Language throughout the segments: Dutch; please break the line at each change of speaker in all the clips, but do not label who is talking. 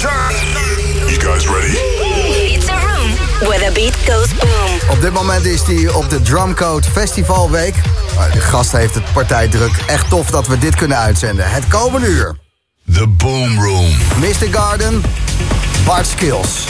You guys ready?
It's a room where the beat goes boom.
Op dit moment is hij op de Drumcode Festivalweek. De gast heeft het partij Echt tof dat we dit kunnen uitzenden. Het komende uur.
The Boom Room.
Mr. Garden, Bart Skills.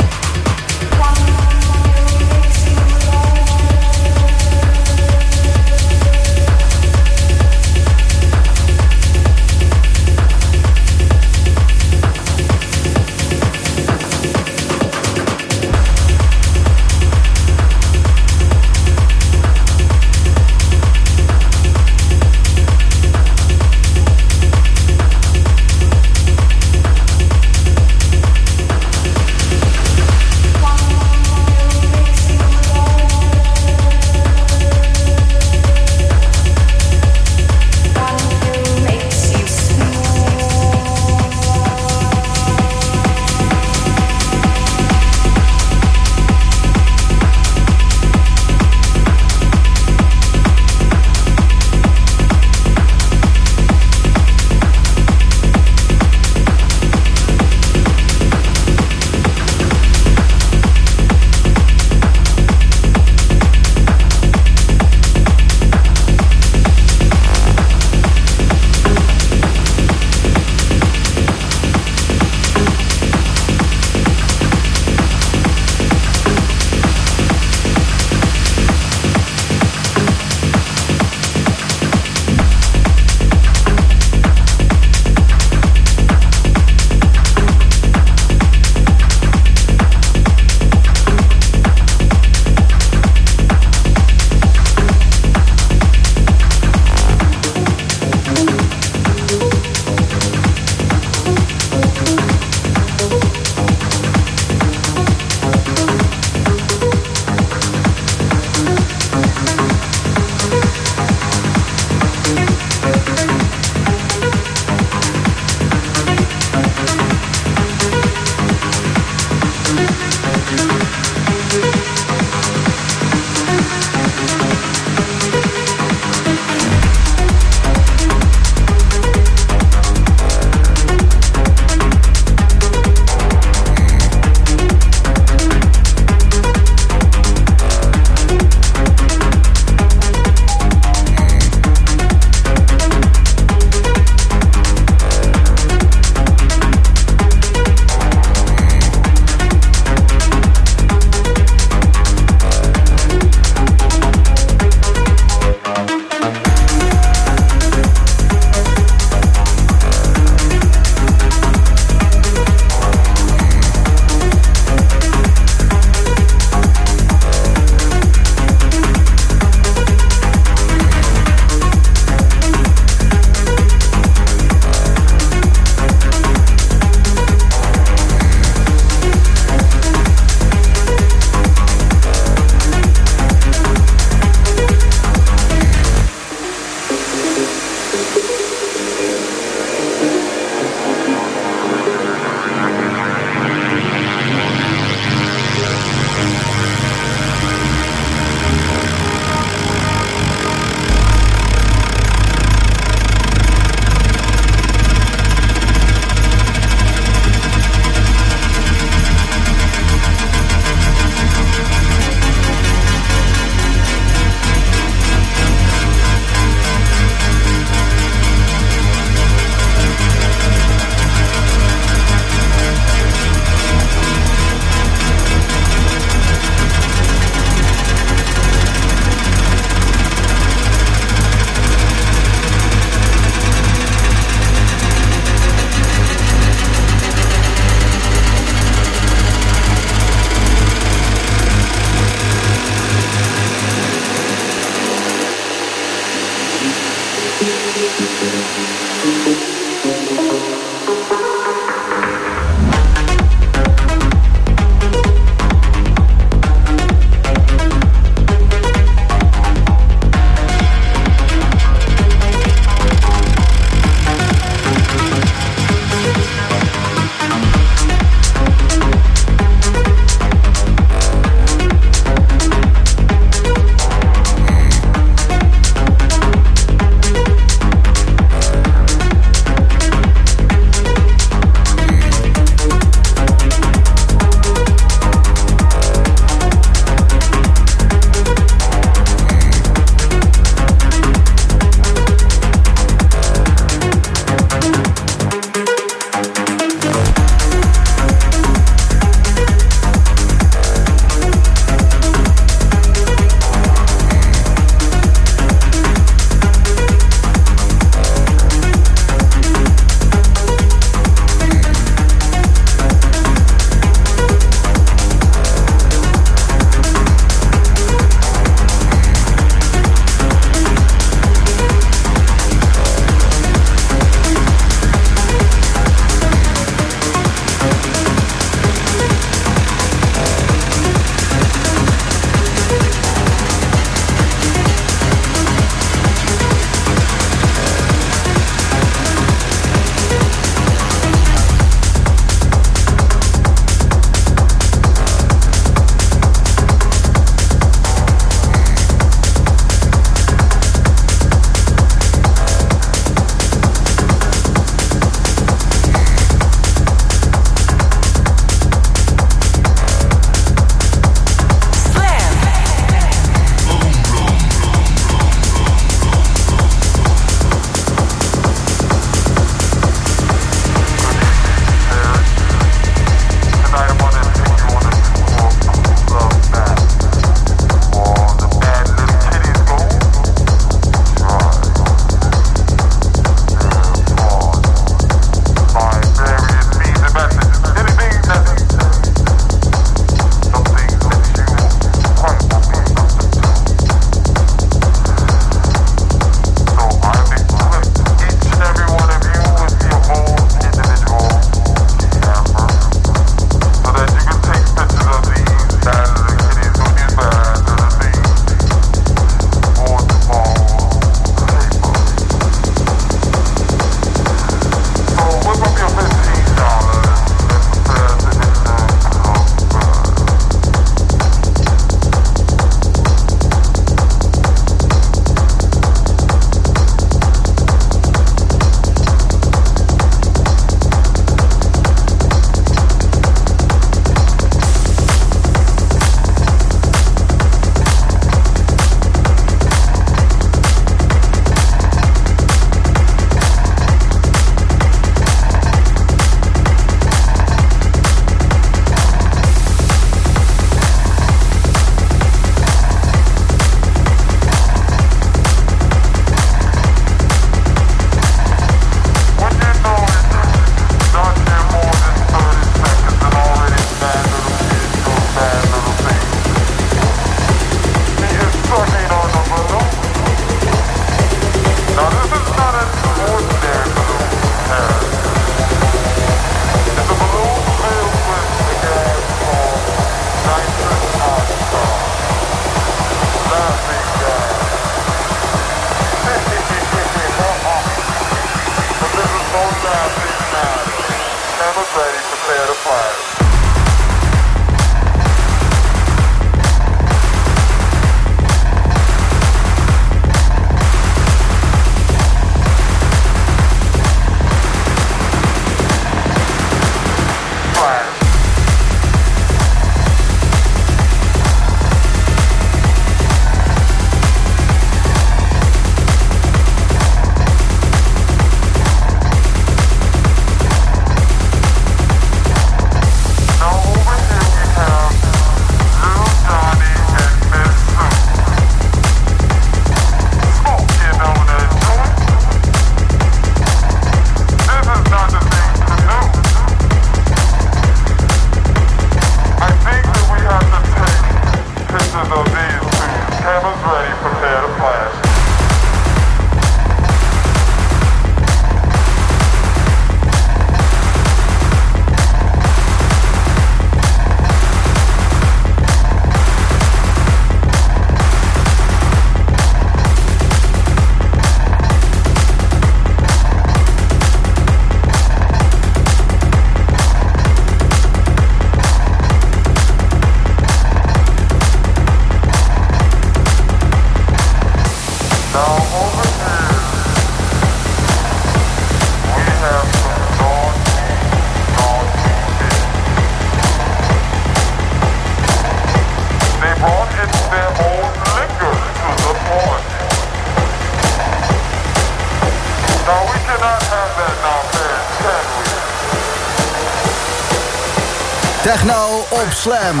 Techno op Slam.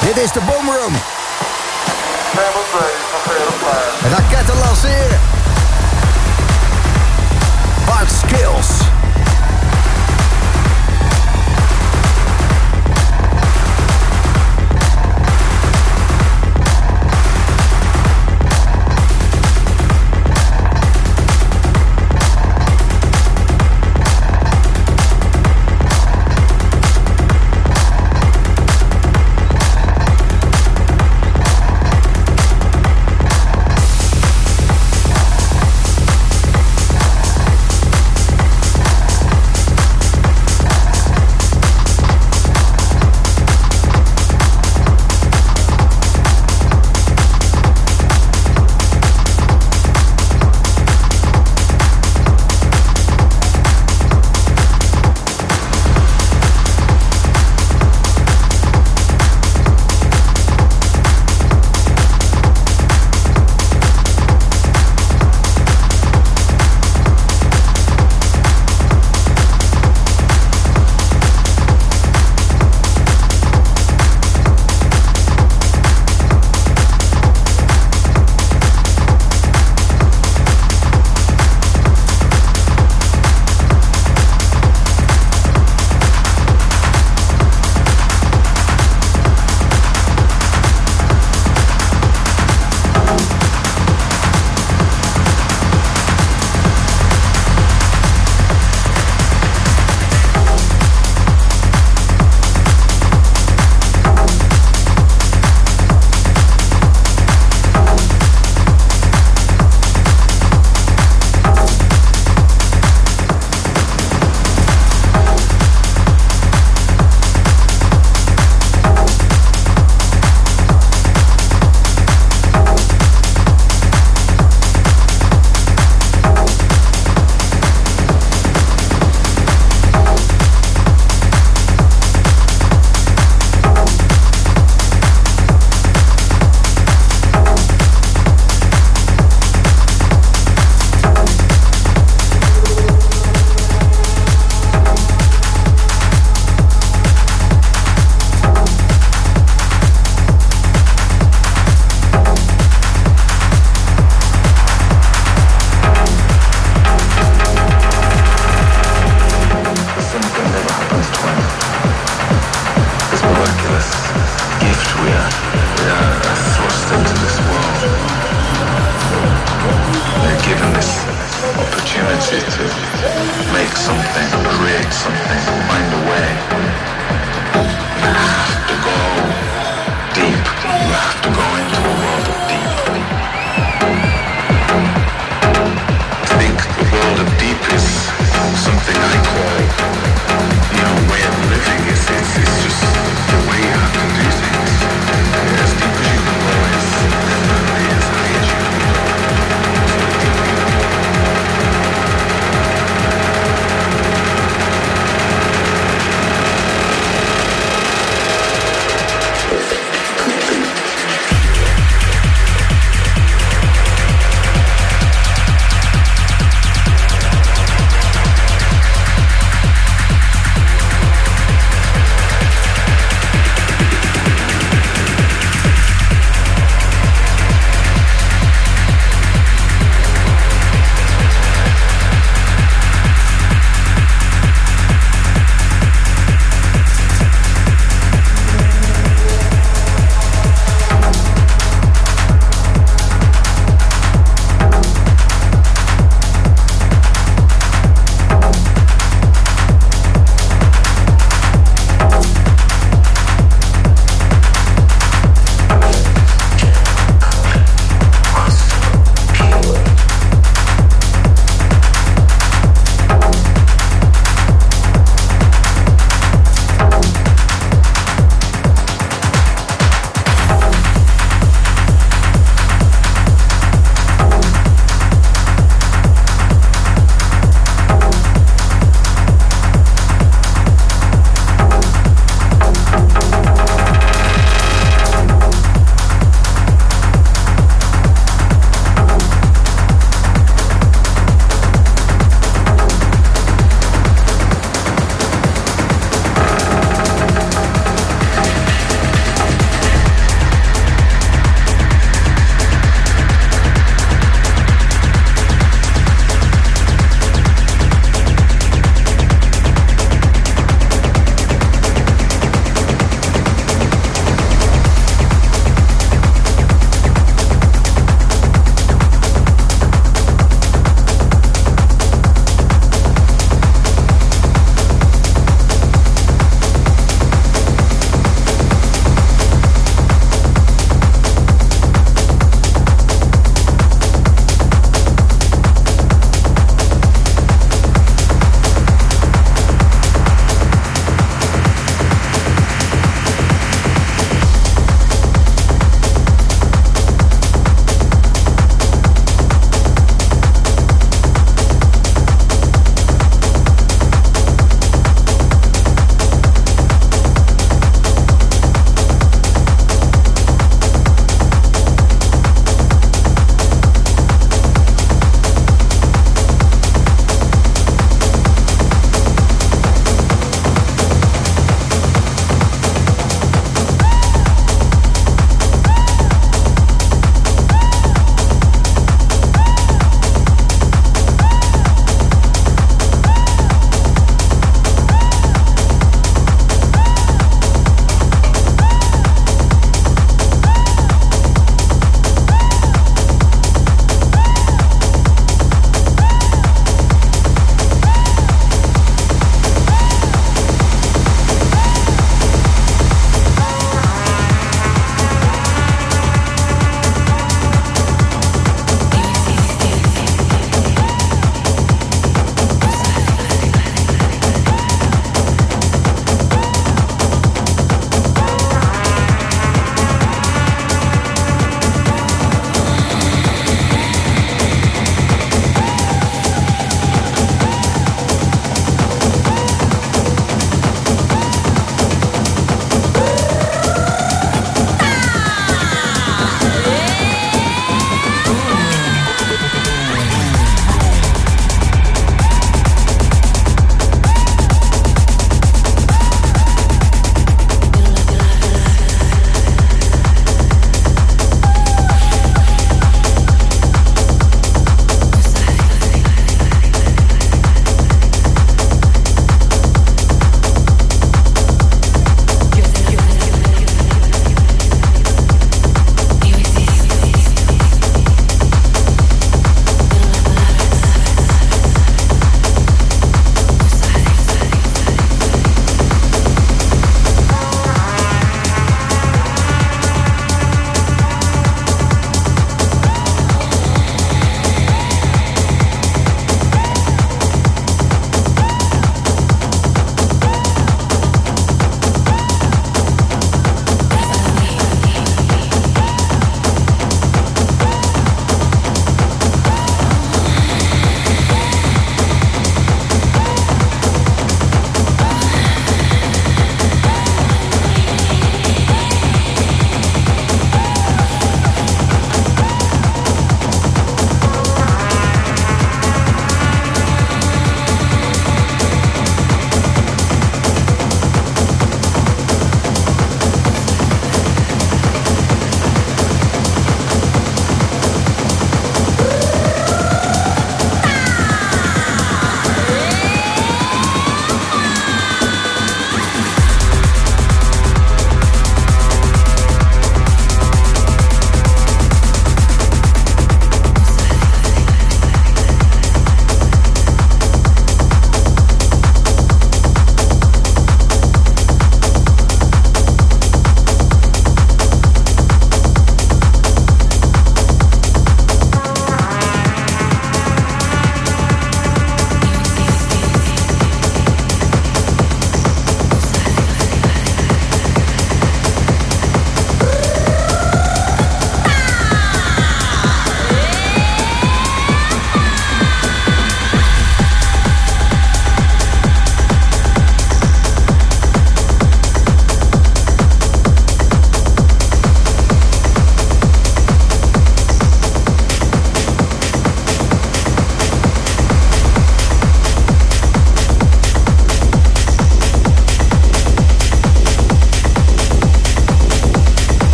Dit is de Boomroom. Raketten lanceren. Bart Skills.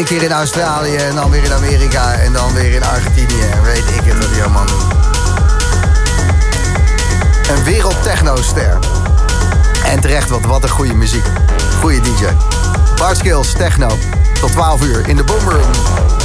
Ene keer in Australië en dan weer in Amerika en dan weer in Argentinië. En weet ik het die allemaal doen. Een wereldtechnoster. En terecht, wat, wat een goede muziek. Goede DJ. Bart Skills, techno. Tot 12 uur in de Boomroom.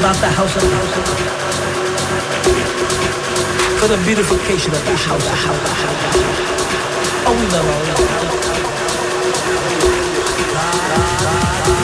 About the house of house for the beautification of the house, the house, the house. Oh, we love all that.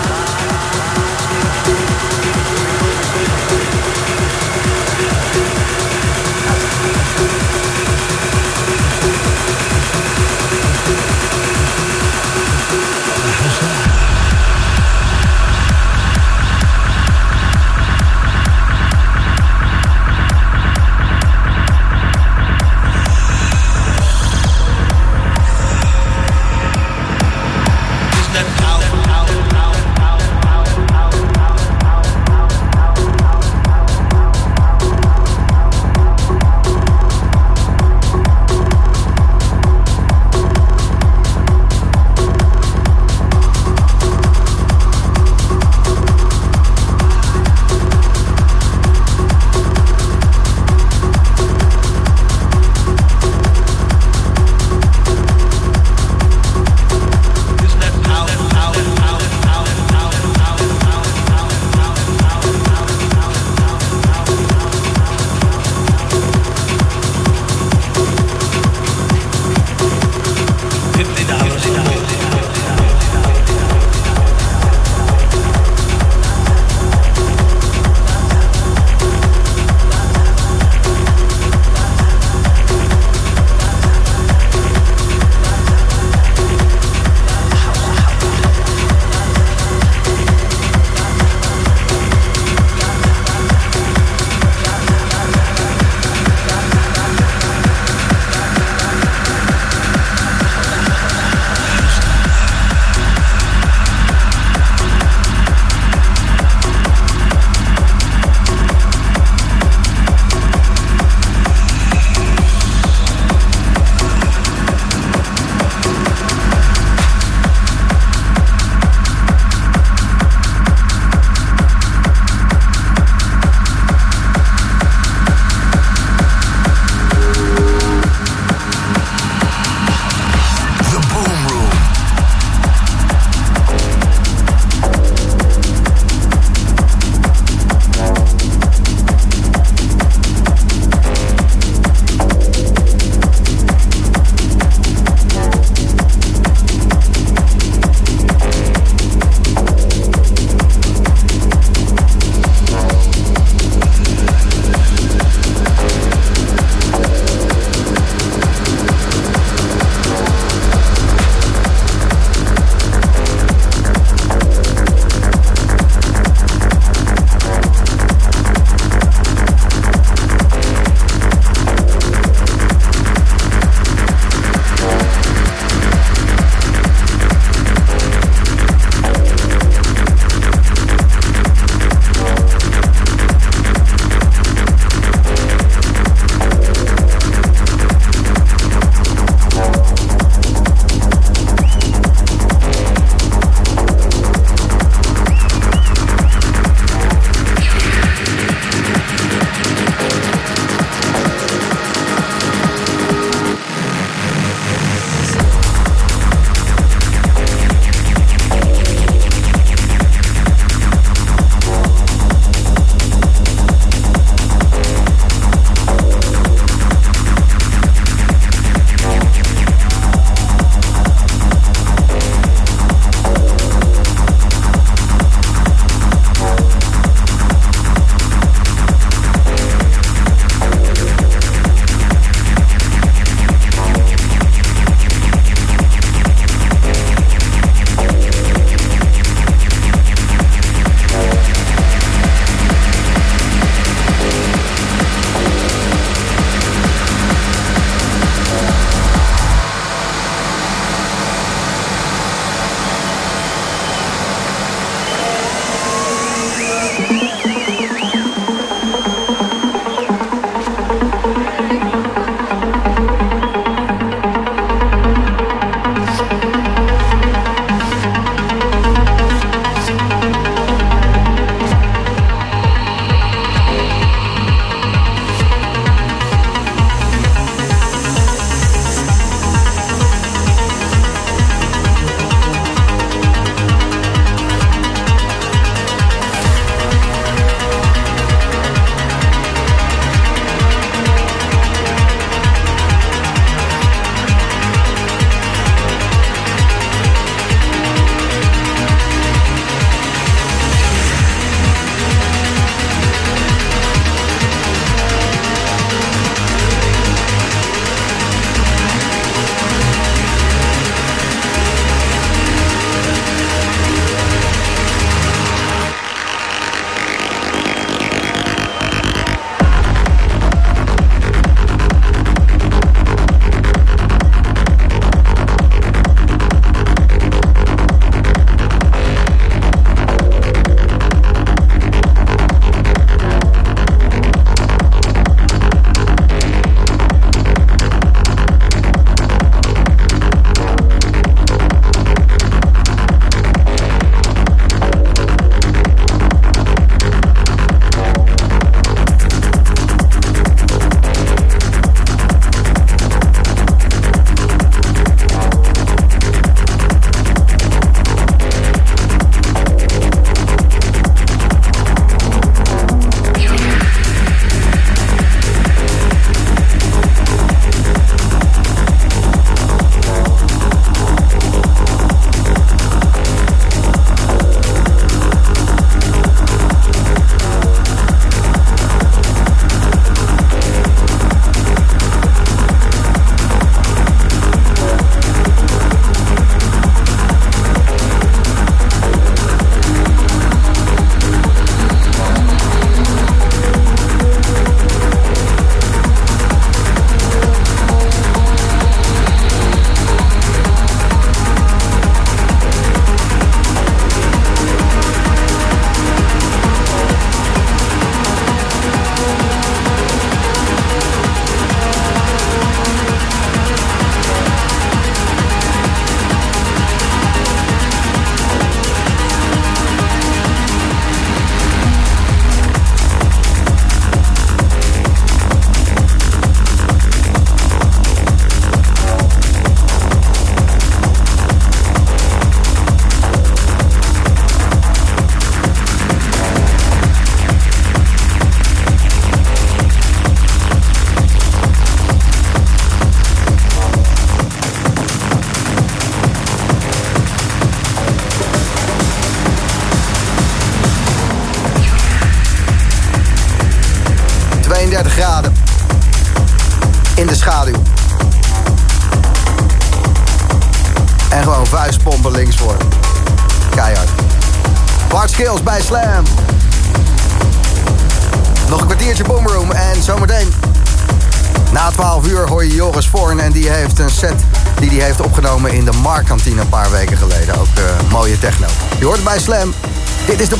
Dit is de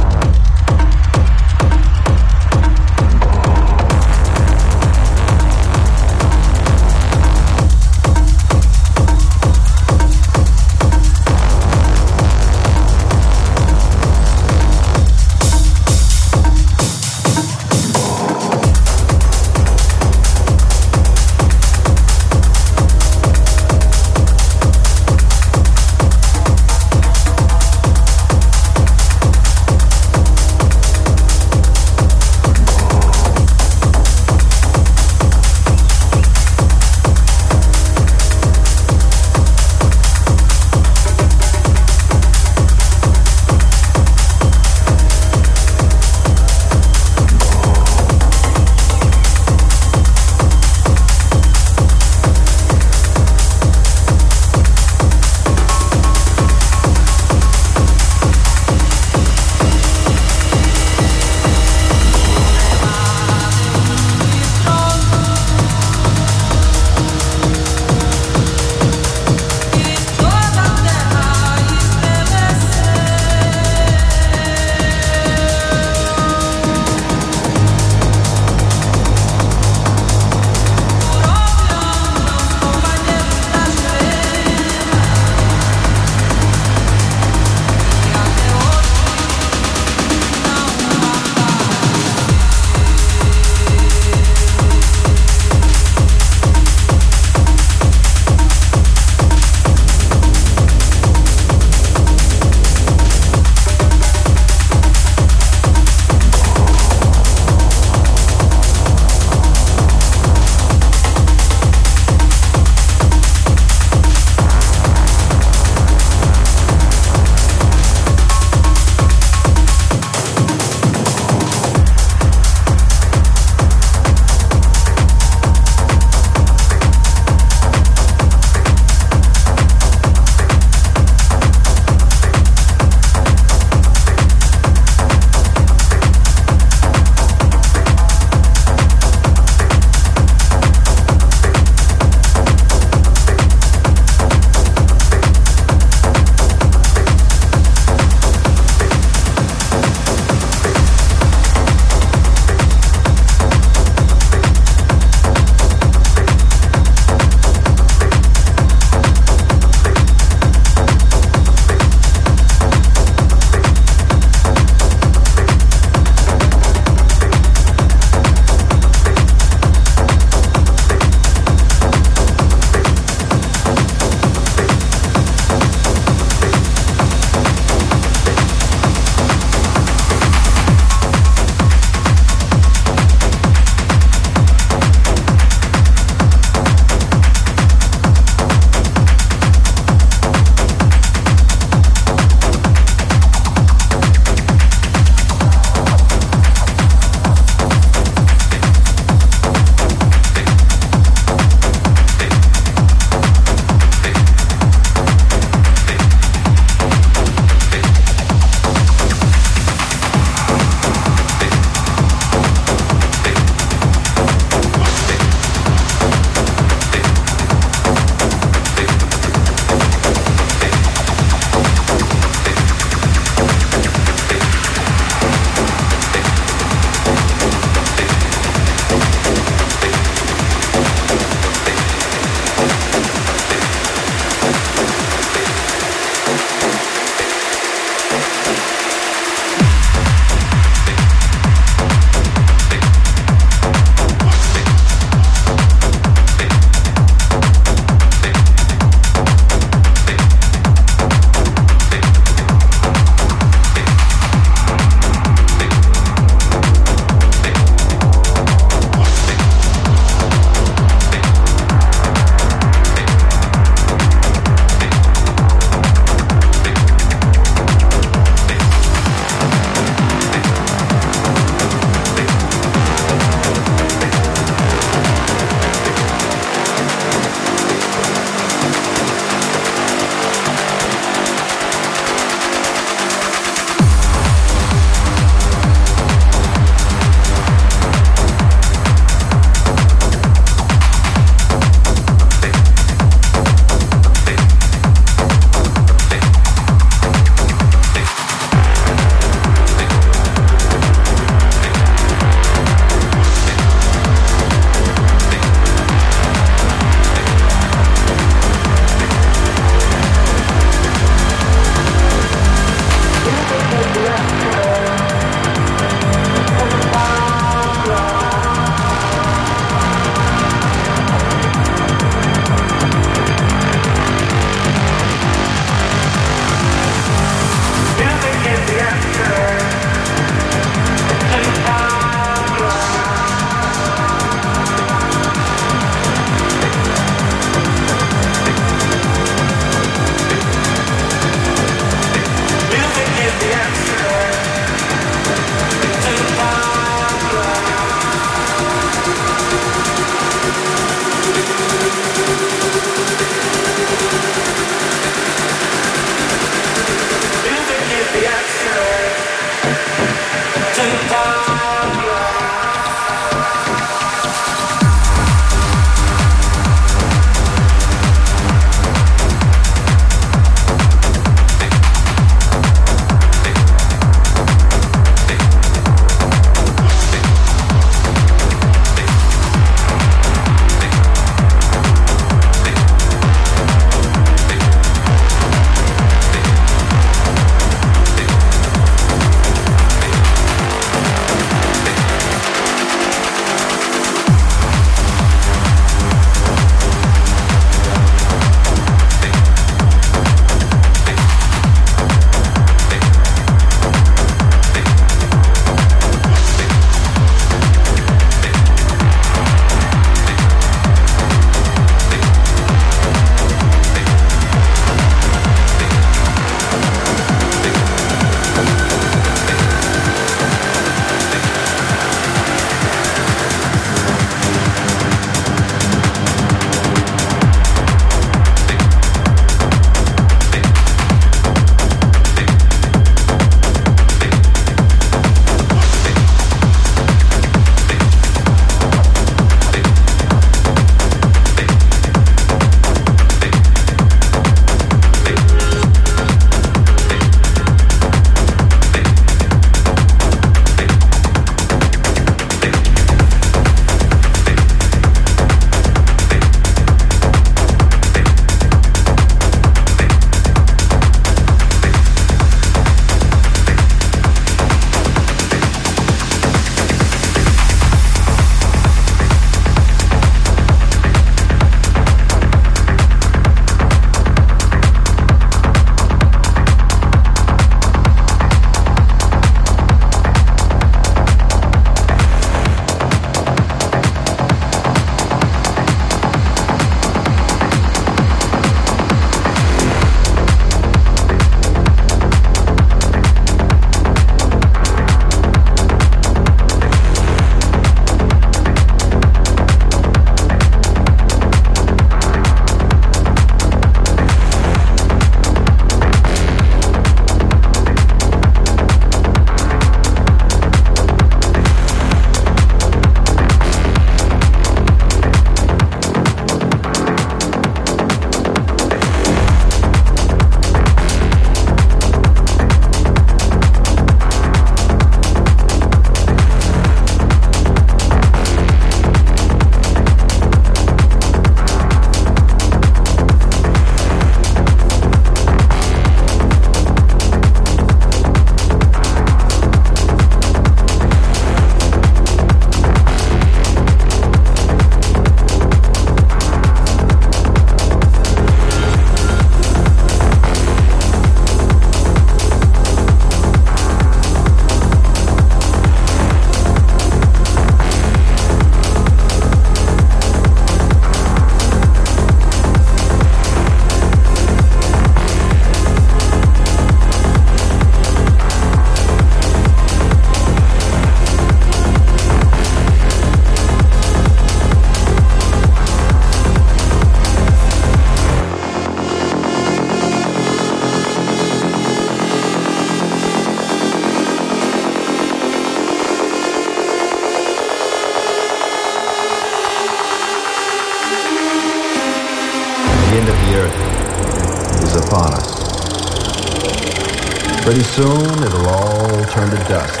Boomroom.
Soon it'll all turn to dust.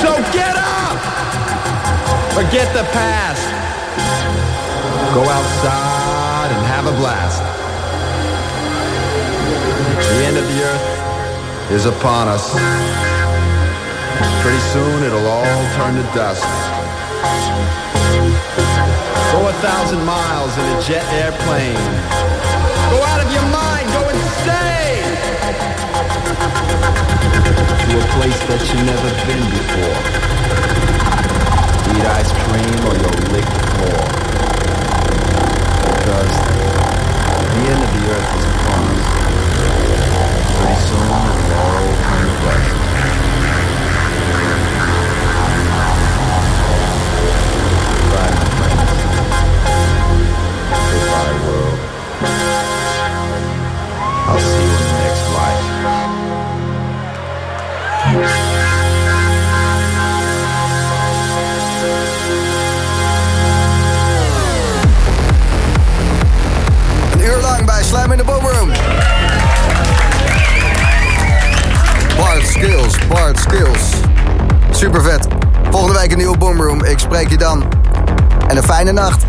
So get up! Forget the past. Go outside and have a blast. The end of the earth is upon us. Pretty soon it'll all turn to dust. Go a thousand miles in a jet airplane. Go out of your mind, go insane! To a place that you've never been before. Eat ice cream or you'll lick the floor. Because the end of the earth is us. Pretty soon, it'll all come to dust. Goodbye. Goodbye, world. I'll see you
Een uur lang bij Slam in de Boomroom. Bart Skills, Bart Skills. Super vet. Volgende week een nieuwe Boomroom. Ik spreek je dan. En een fijne nacht.